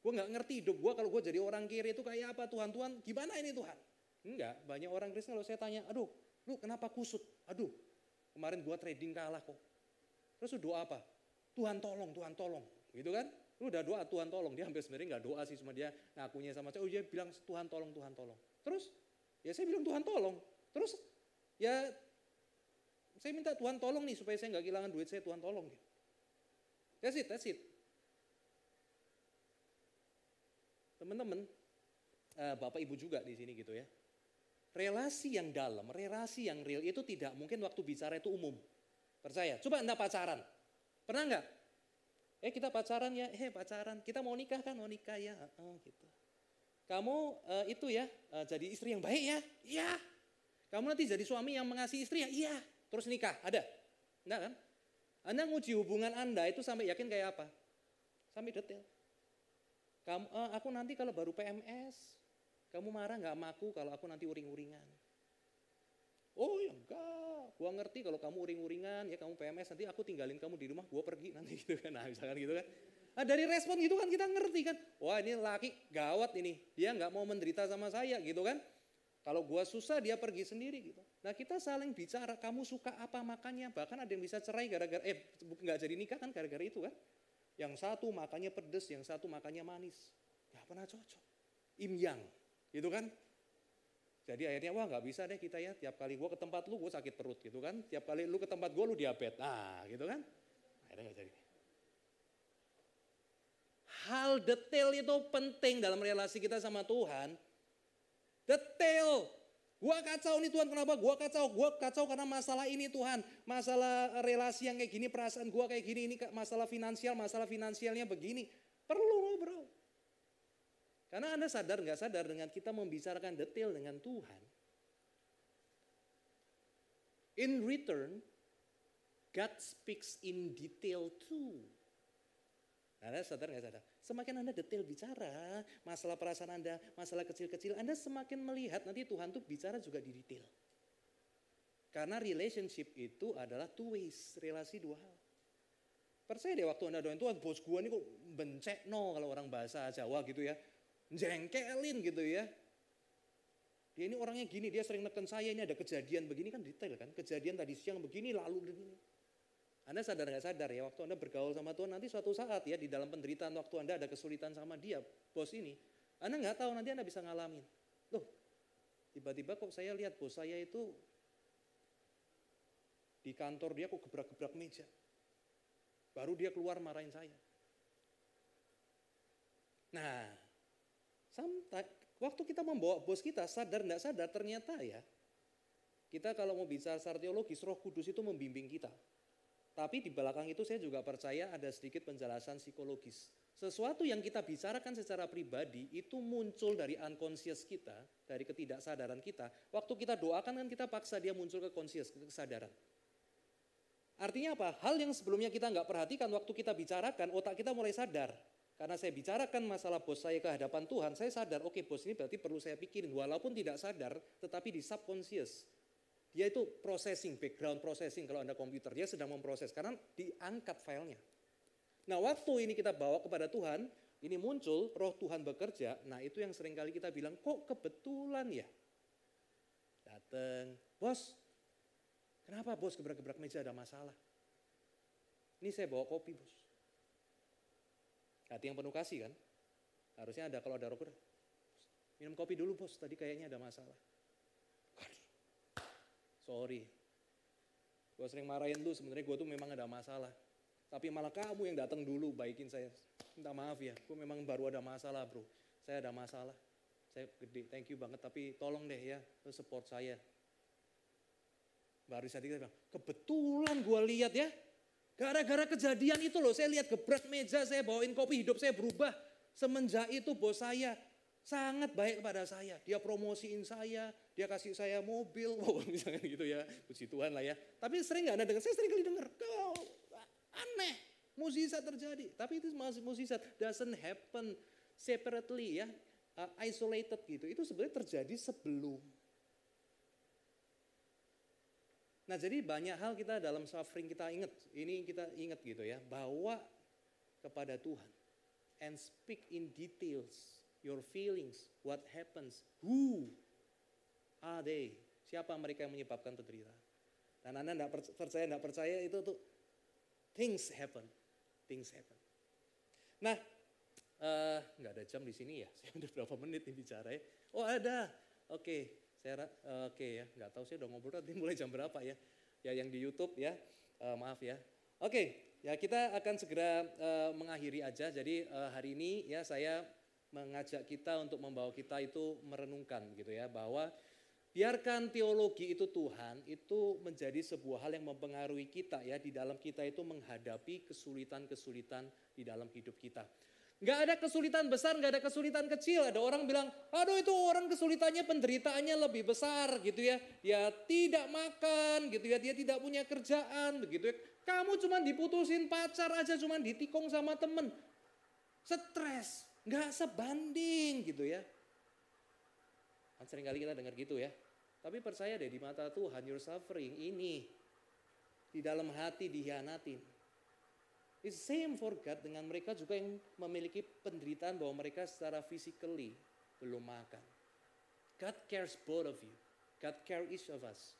Gue nggak ngerti hidup gue kalau gue jadi orang kiri itu kayak apa Tuhan. Tuhan gimana ini Tuhan? Enggak, banyak orang Kristen kalau saya tanya, aduh lu kenapa kusut? Aduh kemarin gue trading kalah kok. Terus lu doa apa? Tuhan tolong, Tuhan tolong. Gitu kan? Lu udah doa Tuhan tolong. Dia hampir sebenarnya nggak doa sih, cuma dia ngakunya sama saya. Oh dia bilang Tuhan tolong, Tuhan tolong. Terus Ya saya bilang Tuhan tolong. Terus ya saya minta Tuhan tolong nih supaya saya nggak kehilangan duit saya Tuhan tolong. That's it, that's it. Teman-teman, uh, Bapak Ibu juga di sini gitu ya. Relasi yang dalam, relasi yang real itu tidak mungkin waktu bicara itu umum. Percaya. Coba Anda pacaran. Pernah nggak? Eh kita pacaran ya, eh pacaran. Kita mau nikah kan, mau nikah ya. Oh, gitu. Kamu uh, itu ya uh, jadi istri yang baik ya, iya. Kamu nanti jadi suami yang mengasihi istri ya, iya. Terus nikah, ada? Enggak kan? Anda nguji hubungan Anda itu sampai yakin kayak apa? Sampai detail. Kamu, uh, aku nanti kalau baru PMS, kamu marah nggak sama aku kalau aku nanti uring-uringan. Oh ya enggak, gua ngerti kalau kamu uring-uringan ya kamu PMS nanti aku tinggalin kamu di rumah, gua pergi nanti gitu kan. Nah misalkan gitu kan. Nah dari respon gitu kan kita ngerti kan. Wah ini laki gawat ini, dia nggak mau menderita sama saya gitu kan. Kalau gua susah dia pergi sendiri gitu. Nah kita saling bicara, kamu suka apa makannya. Bahkan ada yang bisa cerai gara-gara, eh nggak jadi nikah kan gara-gara itu kan. Yang satu makannya pedes, yang satu makannya manis. Gak pernah cocok. Im yang, gitu kan. Jadi akhirnya wah nggak bisa deh kita ya tiap kali gue ke tempat lu gue sakit perut gitu kan. Tiap kali lu ke tempat gue lu diabetes. Nah gitu kan. Akhirnya gak jadi. Hal detail itu penting dalam relasi kita sama Tuhan. Detail. Gua kacau nih Tuhan kenapa? Gua kacau. Gua kacau karena masalah ini Tuhan. Masalah relasi yang kayak gini, perasaan gua kayak gini, ini masalah finansial, masalah finansialnya begini. Perlu bro. Karena Anda sadar nggak sadar dengan kita membicarakan detail dengan Tuhan. In return, God speaks in detail too. Anda sadar nggak sadar? Semakin Anda detail bicara, masalah perasaan Anda, masalah kecil-kecil, Anda semakin melihat nanti Tuhan tuh bicara juga di detail. Karena relationship itu adalah two ways, relasi dua hal. Percaya deh waktu Anda doain Tuhan, bos gua ini kok bencek no kalau orang bahasa Jawa gitu ya jengkelin gitu ya. Dia ini orangnya gini, dia sering neken saya, ini ada kejadian begini kan detail kan. Kejadian tadi siang begini, lalu begini. Anda sadar nggak sadar ya, waktu Anda bergaul sama Tuhan, nanti suatu saat ya di dalam penderitaan waktu Anda ada kesulitan sama dia, bos ini. Anda nggak tahu, nanti Anda bisa ngalamin. Loh, tiba-tiba kok saya lihat bos saya itu di kantor dia kok gebrak-gebrak meja. Baru dia keluar marahin saya. Nah, Sometimes, waktu kita membawa bos kita sadar tidak sadar ternyata ya kita kalau mau bicara secara teologis roh kudus itu membimbing kita. Tapi di belakang itu saya juga percaya ada sedikit penjelasan psikologis. Sesuatu yang kita bicarakan secara pribadi itu muncul dari unconscious kita, dari ketidaksadaran kita. Waktu kita doakan kan kita paksa dia muncul ke conscious, ke kesadaran. Artinya apa? Hal yang sebelumnya kita nggak perhatikan waktu kita bicarakan, otak kita mulai sadar. Karena saya bicarakan masalah bos saya ke hadapan Tuhan, saya sadar, oke okay, bos ini berarti perlu saya pikirin. Walaupun tidak sadar, tetapi di subconscious. Dia itu processing, background processing kalau Anda komputer. Dia sedang memproses, karena diangkat filenya. Nah waktu ini kita bawa kepada Tuhan, ini muncul roh Tuhan bekerja. Nah itu yang sering kali kita bilang, kok kebetulan ya? Datang, bos, kenapa bos gebrak-gebrak meja ada masalah? Ini saya bawa kopi bos. Hati yang penuh kasih kan? Harusnya ada kalau ada roh. Minum kopi dulu bos, tadi kayaknya ada masalah. Sorry. Gue sering marahin lu, sebenarnya gue tuh memang ada masalah. Tapi malah kamu yang datang dulu baikin saya. Minta maaf ya, gue memang baru ada masalah bro. Saya ada masalah. Saya gede, thank you banget. Tapi tolong deh ya, lu support saya. Baru tadi kita bilang, kebetulan gue lihat ya, Gara-gara kejadian itu loh, saya lihat gebrak meja, saya bawain kopi, hidup saya berubah. Semenjak itu bos saya sangat baik kepada saya. Dia promosiin saya, dia kasih saya mobil, oh, misalnya gitu ya. Puji Tuhan lah ya. Tapi sering gak ada dengar, saya sering kali dengar. Oh, aneh, mukjizat terjadi. Tapi itu masih mukjizat, doesn't happen separately ya, uh, isolated gitu. Itu sebenarnya terjadi sebelum Nah jadi banyak hal kita dalam suffering kita ingat, ini kita ingat gitu ya, bawa kepada Tuhan. And speak in details, your feelings, what happens, who are they, siapa mereka yang menyebabkan penderitaan. Dan Anda tidak percaya, tidak percaya itu tuh things happen, things happen. Nah, uh, nggak ada jam di sini ya, saya udah berapa menit nih bicara ya. Oh ada, oke. Okay. Saya uh, oke okay ya, nggak tahu saya udah ngobrol tadi mulai jam berapa ya. Ya yang di YouTube ya, uh, maaf ya. Oke, okay, ya kita akan segera uh, mengakhiri aja. Jadi uh, hari ini ya saya mengajak kita untuk membawa kita itu merenungkan gitu ya bahwa biarkan teologi itu Tuhan itu menjadi sebuah hal yang mempengaruhi kita ya di dalam kita itu menghadapi kesulitan-kesulitan di dalam hidup kita. Nggak ada kesulitan besar, nggak ada kesulitan kecil. Ada orang bilang, aduh itu orang kesulitannya penderitaannya lebih besar gitu ya. Dia tidak makan gitu ya, dia tidak punya kerjaan begitu ya. Kamu cuma diputusin pacar aja, cuma ditikung sama temen. Stres, nggak sebanding gitu ya. Kan sering kali kita dengar gitu ya. Tapi percaya deh di mata Tuhan, your suffering ini di dalam hati dihianatin It's same for God dengan mereka juga yang memiliki penderitaan bahwa mereka secara physically belum makan. God cares both of you. God cares each of us.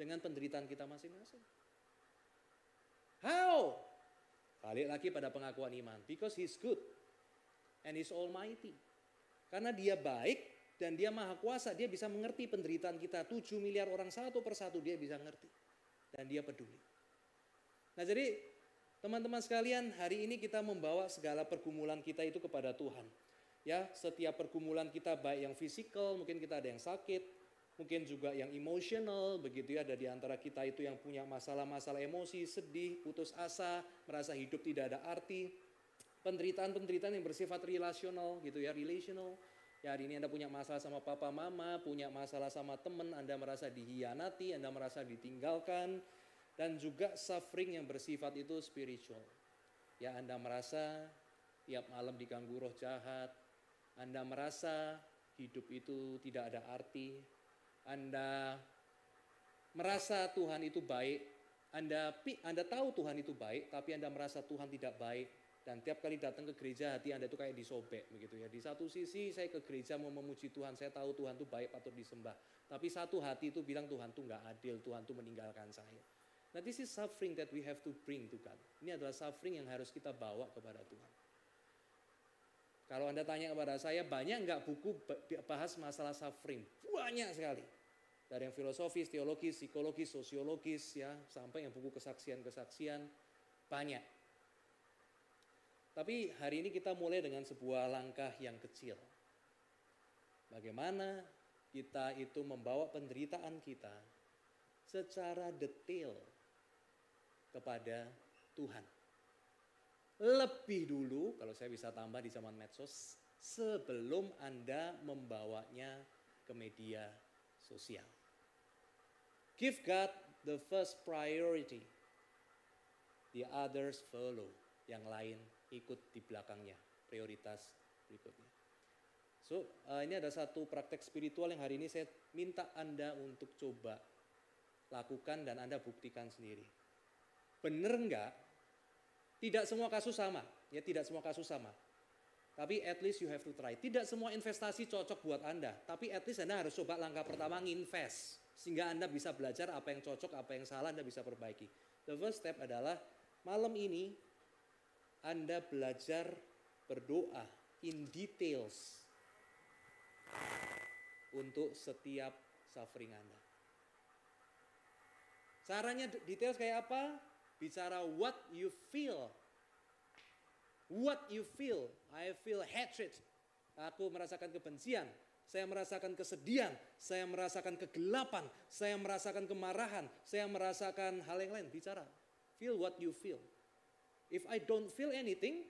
Dengan penderitaan kita masing-masing. How? Balik lagi pada pengakuan iman. Because He's good. And He's almighty. Karena dia baik dan dia maha kuasa. Dia bisa mengerti penderitaan kita. 7 miliar orang satu persatu dia bisa ngerti. Dan dia peduli. Nah jadi Teman-teman sekalian, hari ini kita membawa segala pergumulan kita itu kepada Tuhan. Ya, setiap pergumulan kita baik yang fisikal, mungkin kita ada yang sakit, mungkin juga yang emosional, begitu ya, ada di antara kita itu yang punya masalah-masalah emosi, sedih, putus asa, merasa hidup tidak ada arti, penderitaan-penderitaan yang bersifat relasional gitu ya, relational. Ya hari ini Anda punya masalah sama papa mama, punya masalah sama teman, Anda merasa dihianati, Anda merasa ditinggalkan, dan juga suffering yang bersifat itu spiritual. Ya Anda merasa tiap malam diganggu roh jahat, Anda merasa hidup itu tidak ada arti, Anda merasa Tuhan itu baik, Anda Anda tahu Tuhan itu baik, tapi Anda merasa Tuhan tidak baik, dan tiap kali datang ke gereja hati Anda itu kayak disobek begitu ya. Di satu sisi saya ke gereja mau memuji Tuhan, saya tahu Tuhan itu baik patut disembah. Tapi satu hati itu bilang Tuhan itu nggak adil, Tuhan itu meninggalkan saya. Nah this is suffering that we have to bring to God. Ini adalah suffering yang harus kita bawa kepada Tuhan. Kalau Anda tanya kepada saya, banyak nggak buku bahas masalah suffering? Banyak sekali. Dari yang filosofis, teologis, psikologis, sosiologis, ya sampai yang buku kesaksian-kesaksian, banyak. Tapi hari ini kita mulai dengan sebuah langkah yang kecil. Bagaimana kita itu membawa penderitaan kita secara detail kepada Tuhan. Lebih dulu, kalau saya bisa tambah di zaman medsos, sebelum Anda membawanya ke media sosial. Give God the first priority. The others follow. Yang lain ikut di belakangnya. Prioritas berikutnya. So, uh, ini ada satu praktek spiritual yang hari ini saya minta Anda untuk coba lakukan dan Anda buktikan sendiri. Benar enggak? Tidak semua kasus sama, ya tidak semua kasus sama. Tapi at least you have to try. Tidak semua investasi cocok buat Anda, tapi at least Anda harus coba langkah pertama nginvest sehingga Anda bisa belajar apa yang cocok, apa yang salah Anda bisa perbaiki. The first step adalah malam ini Anda belajar berdoa in details untuk setiap suffering Anda. Caranya details kayak apa? bicara what you feel. What you feel. I feel hatred. Aku merasakan kebencian. Saya merasakan kesedihan. Saya merasakan kegelapan. Saya merasakan kemarahan. Saya merasakan hal yang lain. Bicara. Feel what you feel. If I don't feel anything,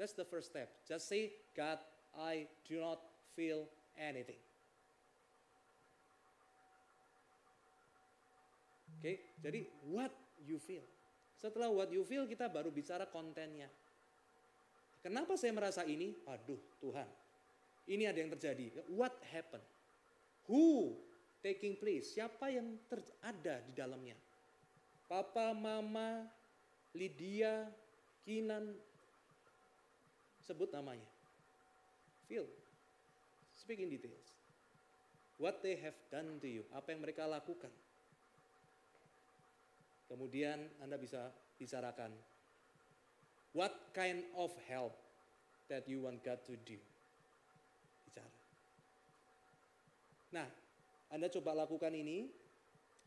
that's the first step. Just say, God, I do not feel anything. Oke, okay? jadi what you feel. Setelah what you feel kita baru bicara kontennya. Kenapa saya merasa ini? Aduh Tuhan, ini ada yang terjadi. What happened? Who taking place? Siapa yang ada di dalamnya? Papa, mama, Lydia, Kinan, sebut namanya. Feel. Speak in details. What they have done to you. Apa yang mereka lakukan. Kemudian Anda bisa bicarakan, what kind of help that you want God to do? Bicara. Nah, Anda coba lakukan ini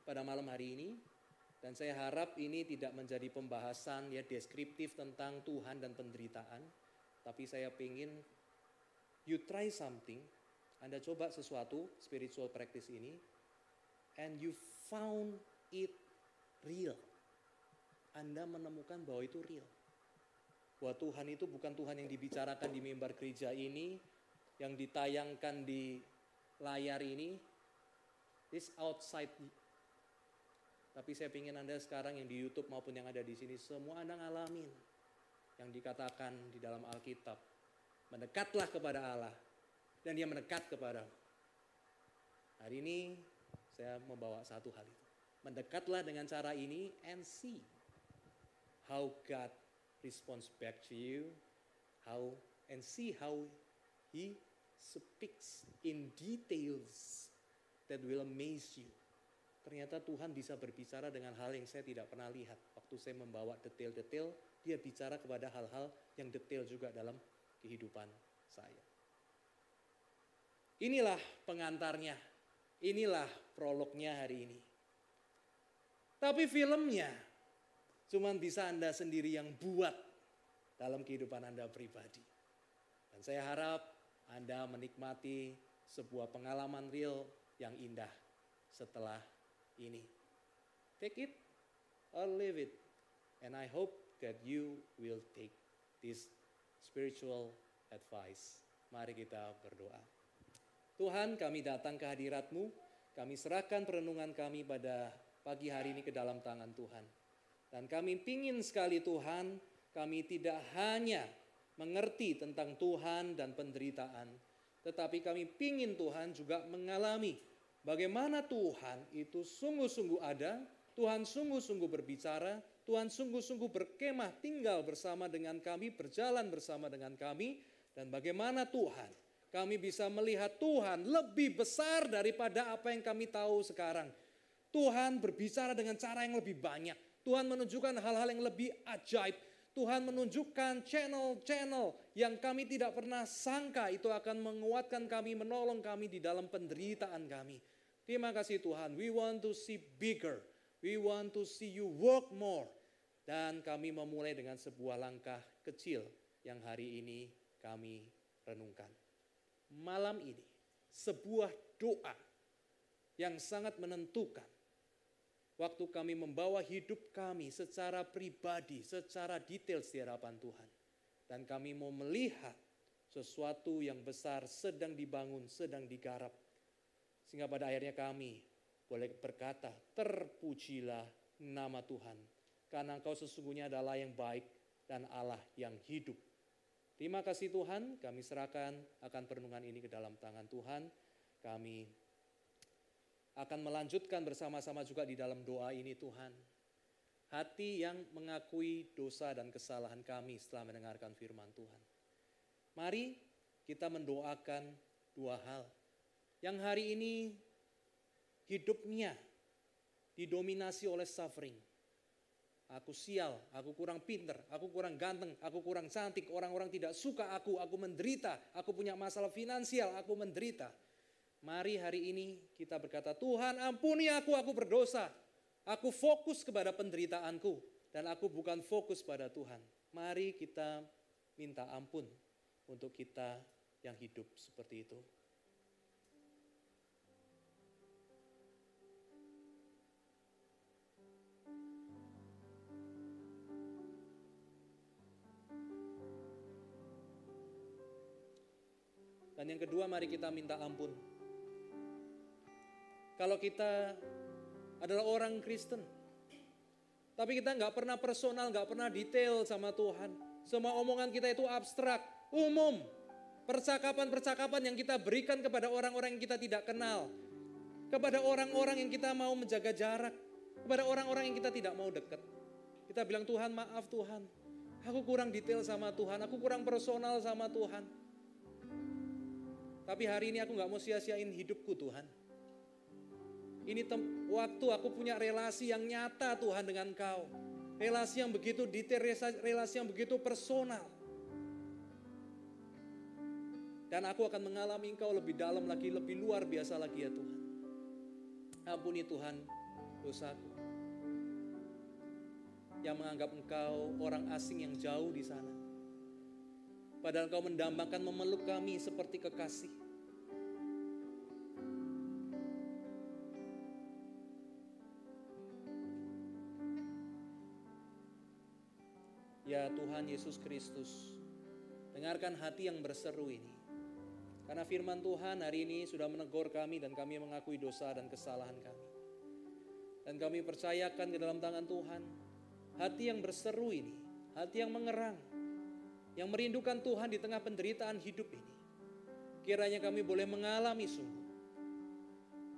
pada malam hari ini, dan saya harap ini tidak menjadi pembahasan ya deskriptif tentang Tuhan dan penderitaan, tapi saya ingin you try something, Anda coba sesuatu spiritual practice ini, and you found it real. Anda menemukan bahwa itu real. bahwa Tuhan itu bukan Tuhan yang dibicarakan di mimbar gereja ini, yang ditayangkan di layar ini, this outside. Tapi saya ingin Anda sekarang yang di YouTube maupun yang ada di sini, semua Anda ngalamin yang dikatakan di dalam Alkitab. Mendekatlah kepada Allah dan dia mendekat kepada Hari ini saya membawa satu hal itu. Mendekatlah dengan cara ini and see how God responds back to you, how and see how he speaks in details that will amaze you. Ternyata Tuhan bisa berbicara dengan hal yang saya tidak pernah lihat. Waktu saya membawa detail-detail, dia bicara kepada hal-hal yang detail juga dalam kehidupan saya. Inilah pengantarnya Inilah prolognya hari ini. Tapi filmnya cuma bisa Anda sendiri yang buat dalam kehidupan Anda pribadi. Dan saya harap Anda menikmati sebuah pengalaman real yang indah setelah ini. Take it or leave it. And I hope that you will take this spiritual advice. Mari kita berdoa. Tuhan kami datang ke hadiratmu, kami serahkan perenungan kami pada pagi hari ini ke dalam tangan Tuhan. Dan kami ingin sekali Tuhan, kami tidak hanya mengerti tentang Tuhan dan penderitaan, tetapi kami ingin Tuhan juga mengalami bagaimana Tuhan itu sungguh-sungguh ada, Tuhan sungguh-sungguh berbicara, Tuhan sungguh-sungguh berkemah tinggal bersama dengan kami, berjalan bersama dengan kami, dan bagaimana Tuhan kami bisa melihat Tuhan lebih besar daripada apa yang kami tahu sekarang. Tuhan berbicara dengan cara yang lebih banyak. Tuhan menunjukkan hal-hal yang lebih ajaib. Tuhan menunjukkan channel-channel yang kami tidak pernah sangka itu akan menguatkan kami, menolong kami di dalam penderitaan kami. Terima kasih Tuhan. We want to see bigger. We want to see you work more. Dan kami memulai dengan sebuah langkah kecil yang hari ini kami renungkan malam ini sebuah doa yang sangat menentukan waktu kami membawa hidup kami secara pribadi, secara detail di hadapan Tuhan. Dan kami mau melihat sesuatu yang besar sedang dibangun, sedang digarap. Sehingga pada akhirnya kami boleh berkata, terpujilah nama Tuhan. Karena engkau sesungguhnya adalah yang baik dan Allah yang hidup Terima kasih Tuhan, kami serahkan akan perenungan ini ke dalam tangan Tuhan. Kami akan melanjutkan bersama-sama juga di dalam doa ini Tuhan. Hati yang mengakui dosa dan kesalahan kami setelah mendengarkan firman Tuhan. Mari kita mendoakan dua hal. Yang hari ini hidupnya didominasi oleh suffering Aku sial, aku kurang pinter, aku kurang ganteng, aku kurang cantik, orang-orang tidak suka aku, aku menderita, aku punya masalah finansial, aku menderita. Mari hari ini kita berkata, Tuhan ampuni aku, aku berdosa. Aku fokus kepada penderitaanku dan aku bukan fokus pada Tuhan. Mari kita minta ampun untuk kita yang hidup seperti itu. Dan yang kedua mari kita minta ampun. Kalau kita adalah orang Kristen, tapi kita nggak pernah personal, nggak pernah detail sama Tuhan. Semua omongan kita itu abstrak, umum. Percakapan-percakapan yang kita berikan kepada orang-orang yang kita tidak kenal. Kepada orang-orang yang kita mau menjaga jarak. Kepada orang-orang yang kita tidak mau dekat. Kita bilang Tuhan maaf Tuhan. Aku kurang detail sama Tuhan, aku kurang personal sama Tuhan. Tapi hari ini aku nggak mau sia-siain hidupku Tuhan. Ini waktu aku punya relasi yang nyata Tuhan dengan Kau. Relasi yang begitu detail, relasi yang begitu personal. Dan aku akan mengalami Engkau lebih dalam lagi, lebih luar biasa lagi ya Tuhan. Ampuni Tuhan dosaku. Yang menganggap Engkau orang asing yang jauh di sana Padahal kau mendambakan memeluk kami seperti kekasih. Ya Tuhan Yesus Kristus, dengarkan hati yang berseru ini. Karena firman Tuhan hari ini sudah menegur kami dan kami mengakui dosa dan kesalahan kami. Dan kami percayakan ke dalam tangan Tuhan, hati yang berseru ini, hati yang mengerang, yang merindukan Tuhan di tengah penderitaan hidup ini. Kiranya kami boleh mengalami sungguh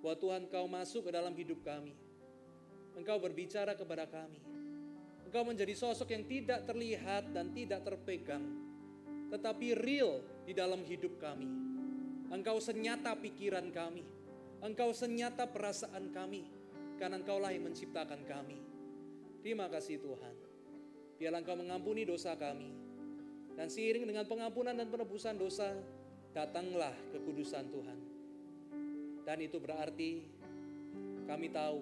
bahwa Tuhan kau masuk ke dalam hidup kami. Engkau berbicara kepada kami. Engkau menjadi sosok yang tidak terlihat dan tidak terpegang, tetapi real di dalam hidup kami. Engkau senyata pikiran kami. Engkau senyata perasaan kami. Karena engkaulah yang menciptakan kami. Terima kasih Tuhan. Biarlah engkau mengampuni dosa kami. Dan seiring dengan pengampunan dan penebusan dosa, datanglah kekudusan Tuhan. Dan itu berarti kami tahu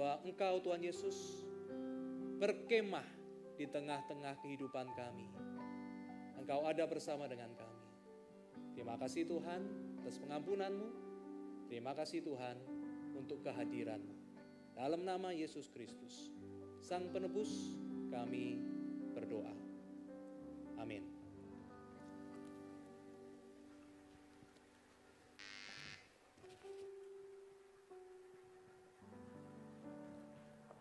bahwa Engkau Tuhan Yesus berkemah di tengah-tengah kehidupan kami. Engkau ada bersama dengan kami. Terima kasih Tuhan atas pengampunanmu. Terima kasih Tuhan untuk kehadiranmu. Dalam nama Yesus Kristus, Sang Penebus, kami berdoa. Amin.